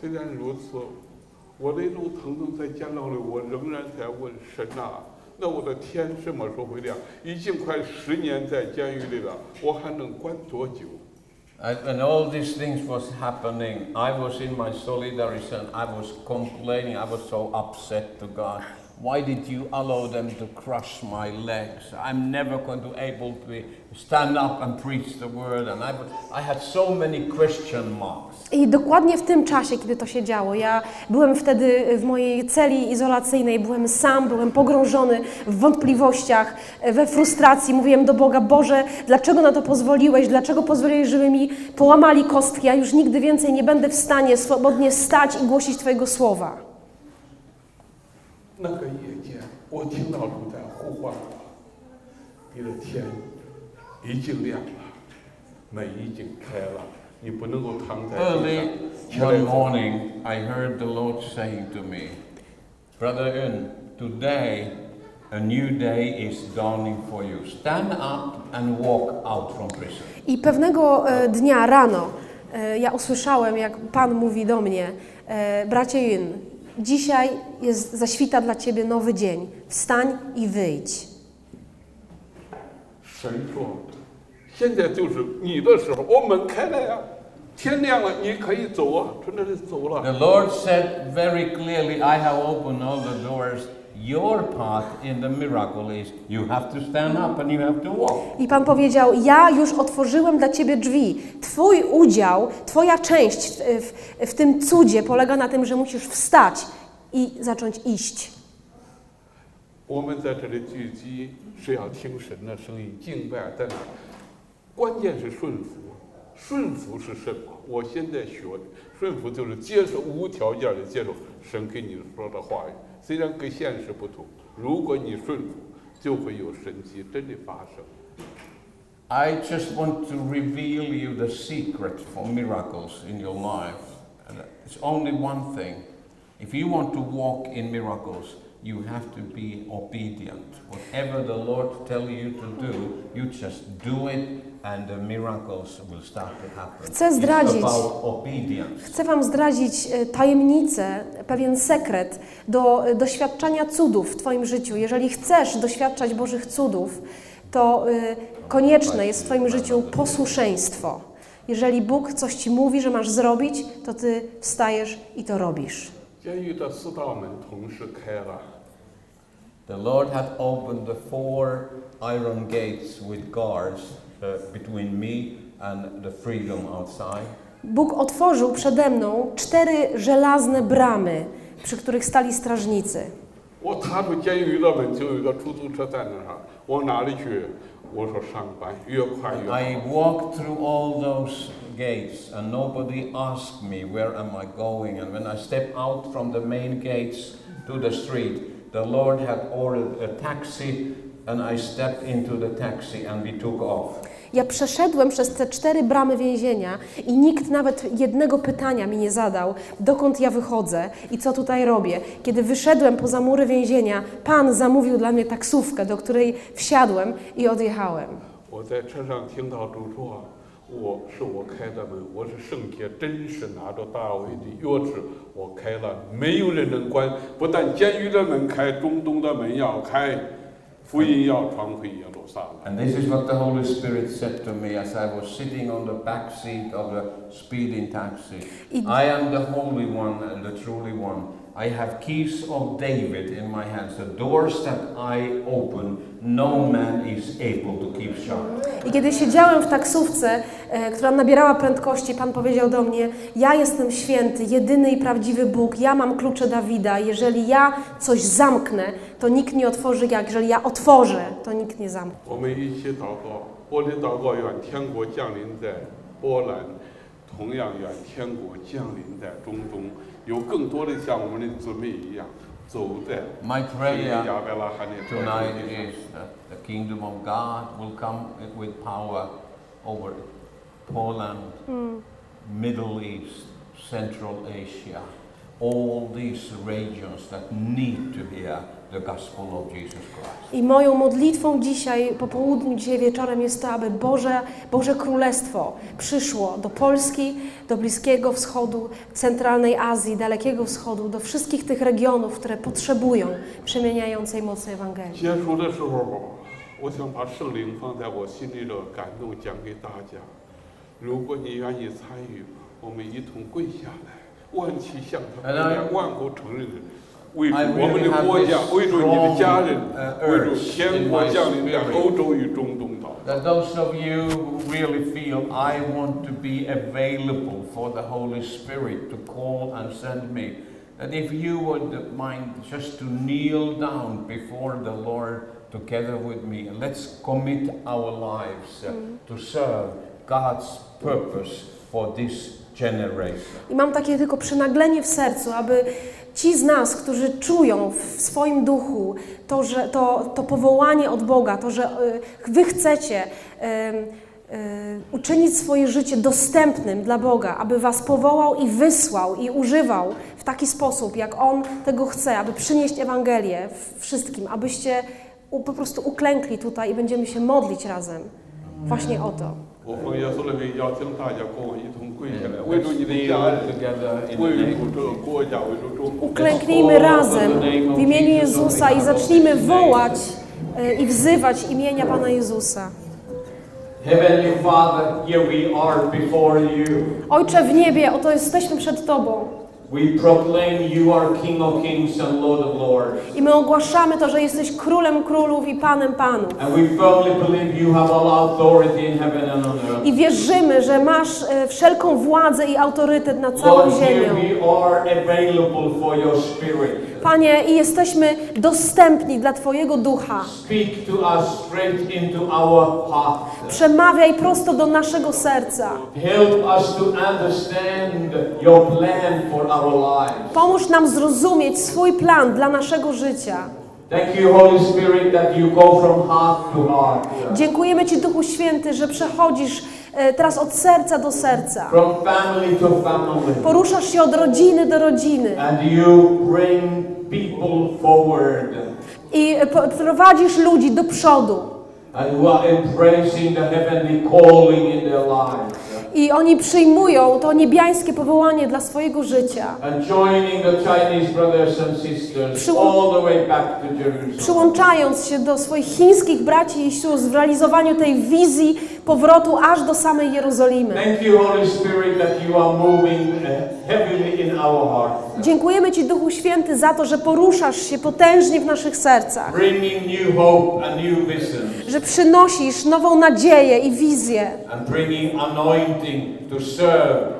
虽然如此，我的路腾腾在监牢里，我仍然在问神啊，那我的天什么时候会亮？已经快十年在监狱里了，我还能关多久？ And when all these things was happening, I was in my solidarity and I was complaining. I was so upset to God. Why did you allow them to crush my legs? I'm never going to able to stand up and preach the word. And I, I had so many question marks. I dokładnie w tym czasie, kiedy to się działo, ja byłem wtedy w mojej celi izolacyjnej, byłem sam, byłem pogrążony w wątpliwościach, we frustracji. Mówiłem do Boga, Boże, dlaczego na to pozwoliłeś? Dlaczego pozwoliłeś, żeby mi połamali kostki? Ja już nigdy więcej nie będę w stanie swobodnie stać i głosić Twojego słowa. 那个夜间，我听到主在呼唤我，你的天已经亮了，门已经开了，你不能够躺在地 Early 上。起来 one 走 morning, I heard the Lord saying to me, Brother Yun, today a new day is dawning for you. Stand up and walk out from prison. I pewnego e, dnia rano e, ja usłyszałem, jak Pan mówi do mnie, e, bracie Jun, dzisiaj jest zaświta dla Ciebie nowy dzień. Wstań i wyjdź. 神说：“现在就是你的时候，我门开了呀，天亮了，你可以走啊，从这里走了。 The Lord said very clearly, I have opened all the doors. Your part in the miracle is you have to stand up and you have to walk. I Pan powiedział: Ja już otworzyłem dla ciebie drzwi. Twój udział, Twoja część w, w, w tym cudzie polega na tym, że musisz wstać i zacząć iść. 我们在这里聚集是要听神的声音，敬拜在哪儿？关键是顺服。顺服是什么？我现在学的顺服就是接受无条件的接受神给你说的话语， 虽然跟现实不同，如果你顺服，就会有神迹真的发生。 I just want to reveal you the secret for miracles in your life. And it's only one thing. If you want to walk in miracles, you have to be obedient. Whatever the Lord tell you to do, you just do it Chcę zdradzić, chcę Wam zdradzić e, tajemnicę, pewien sekret do e, doświadczania cudów w Twoim życiu. Jeżeli chcesz doświadczać Bożych cudów, to e, konieczne jest w Twoim życiu posłuszeństwo. Jeżeli Bóg coś Ci mówi, że masz zrobić, to Ty wstajesz i to robisz. The Lord had opened the four iron gates with guards between me and the freedom outside. Bóg otworzył przede mną cztery żelazne bramy, przy których stali strażnicy. 我踏出监狱的门，就有一个出租车在那儿，往哪里去？我说上班，越快越好。 I walked through all those gates and nobody asked me where am I going and when I stepped out from the main gates to the street the Lord had ordered a taxi and I stepped into the taxi and we took off. Ja przeszedłem przez te cztery bramy więzienia i nikt nawet jednego pytania mi nie zadał, dokąd ja wychodzę i co tutaj robię. Kiedy wyszedłem poza mury więzienia, Pan zamówił dla mnie taksówkę, do której wsiadłem i odjechałem. 我在车上听到主说：“我是我开的门，我是圣洁，真是拿着大卫的钥匙，我开了，没有人能关。不但监狱的门开，中东的门要开， And this is what the Holy Spirit said to me as I was sitting on the back seat of the speeding taxi. I am the Holy One and the Truly One. I have keys of David in my hands. The doors that I open, no man is able to keep shut. I kiedy siedziałem w taksówce, e, która nabierała prędkości, Pan powiedział do mnie: Ja jestem święty, jedyny i prawdziwy Bóg, ja mam klucze Dawida. Jeżeli ja coś zamknę, to nikt nie otworzy, jak jeżeli ja otworzę, to nikt nie zamknie. 我们一起祷告，我的祷告愿天国降临在波兰，同样愿天国降临在中东， 有更多的像我们的姊妹一样走在 My 这个 prayer 亚伯拉罕的道 tonight 路上。 is that the kingdom of God will come with power over Poland, Middle East, Central Asia, all these regions that need to hear I moją modlitwą dzisiaj, po południu, dzisiaj wieczorem jest to, aby Boże, Boże Królestwo przyszło do Polski, do Bliskiego Wschodu, Centralnej Azji, Dalekiego Wschodu, do wszystkich tych regionów, które potrzebują przemieniającej mocy Ewangelii. Uh, that those of you who really feel I want to be available for the Holy Spirit to call and send me, that if you would mind just to kneel down before the Lord together with me, let's commit our lives uh, mm-hmm. to serve God's purpose for this generation. I mam takie tylko przynaglenie w sercu, aby ci z nas, którzy czują w swoim duchu to, że to, to powołanie od Boga, to, że y, Wy chcecie em, y, uczynić swoje życie dostępnym dla Boga, aby Was powołał i wysłał i używał w taki sposób, jak On tego chce, aby przynieść Ewangelię wszystkim, abyście po prostu uklękli tutaj i będziemy się modlić razem. Właśnie o to. 我奉耶稣的名邀请大家跟我一同跪下来，为 Let's 主你的 kneel 家人， together in the 为 name 主这个国家，为主中国。 Uklęknijmy razem w imieniu Jezusa i zacznijmy wołać e, i wzywać imienia Pana Jezusa. Heavenly Father, here we are before you. Ojcze w niebie, oto jesteśmy przed Tobą We proclaim you are King of Kings and Lord of Lords. i my ogłaszamy to, że jesteś Królem Królów i Panem Panów. And we firmly believe you have all authority in heaven and on earth. I wierzymy, że masz e, wszelką władzę i autorytet nad całą Lord, here Panie, i jesteśmy dostępni dla Twojego ducha. Przemawiaj prosto do naszego serca. Pomóż nam zrozumieć swój plan dla naszego życia. Dziękujemy Ci, Duchu Święty, że przechodzisz teraz od serca do serca. from family to family. Poruszasz się od rodziny do rodziny And you bring people forward i e, prowadzisz ludzi do przodu. and who are embracing the heavenly calling in their lives I oni przyjmują to niebiańskie powołanie dla swojego życia. Przyłączając się do swoich chińskich braci i sióstr w realizowaniu tej wizji powrotu aż do samej Jerozolimy. Thank you, Holy Spirit, that you are moving Dziękujemy Ci, Duchu Święty, za to, że poruszasz się potężnie w naszych sercach, że przynosisz nową nadzieję i wizję. And bringing anointing to serve.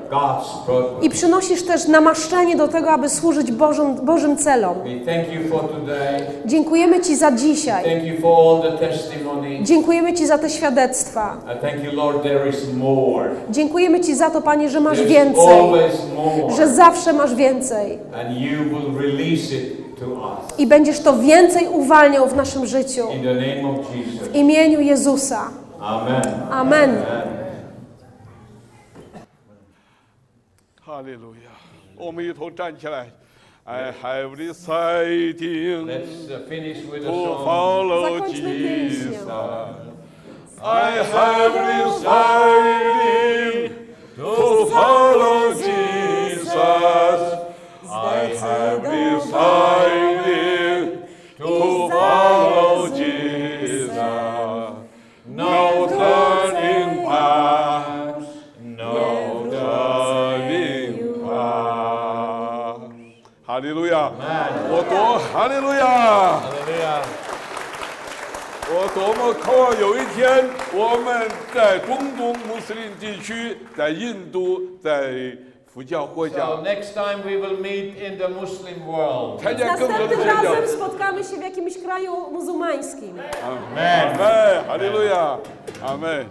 I przynosisz też namaszczenie do tego, aby służyć Bożym, Bożym celom. Dziękujemy Ci za dzisiaj. Dziękujemy Ci za te świadectwa. Dziękujemy Ci za to, Panie, że masz więcej, że zawsze masz więcej i będziesz to więcej uwalniał w naszym życiu. W imieniu Jezusa. Amen. Amen. 哈利路亚！我们一同站起来。I have decided Let's uh, finish with a to song. follow Zakończmy pieśnią. Jesus. I have decided to follow Jesus. I have decided No turning back. 哈利路亚！多哈利路亚！我多么渴望有一天我们在中东穆斯林地区，在印度，在佛教国家 So next time we will meet in the Muslim world. 参加更多的 Następnym。razem spotkamy się w jakimś kraju 路亚，阿门。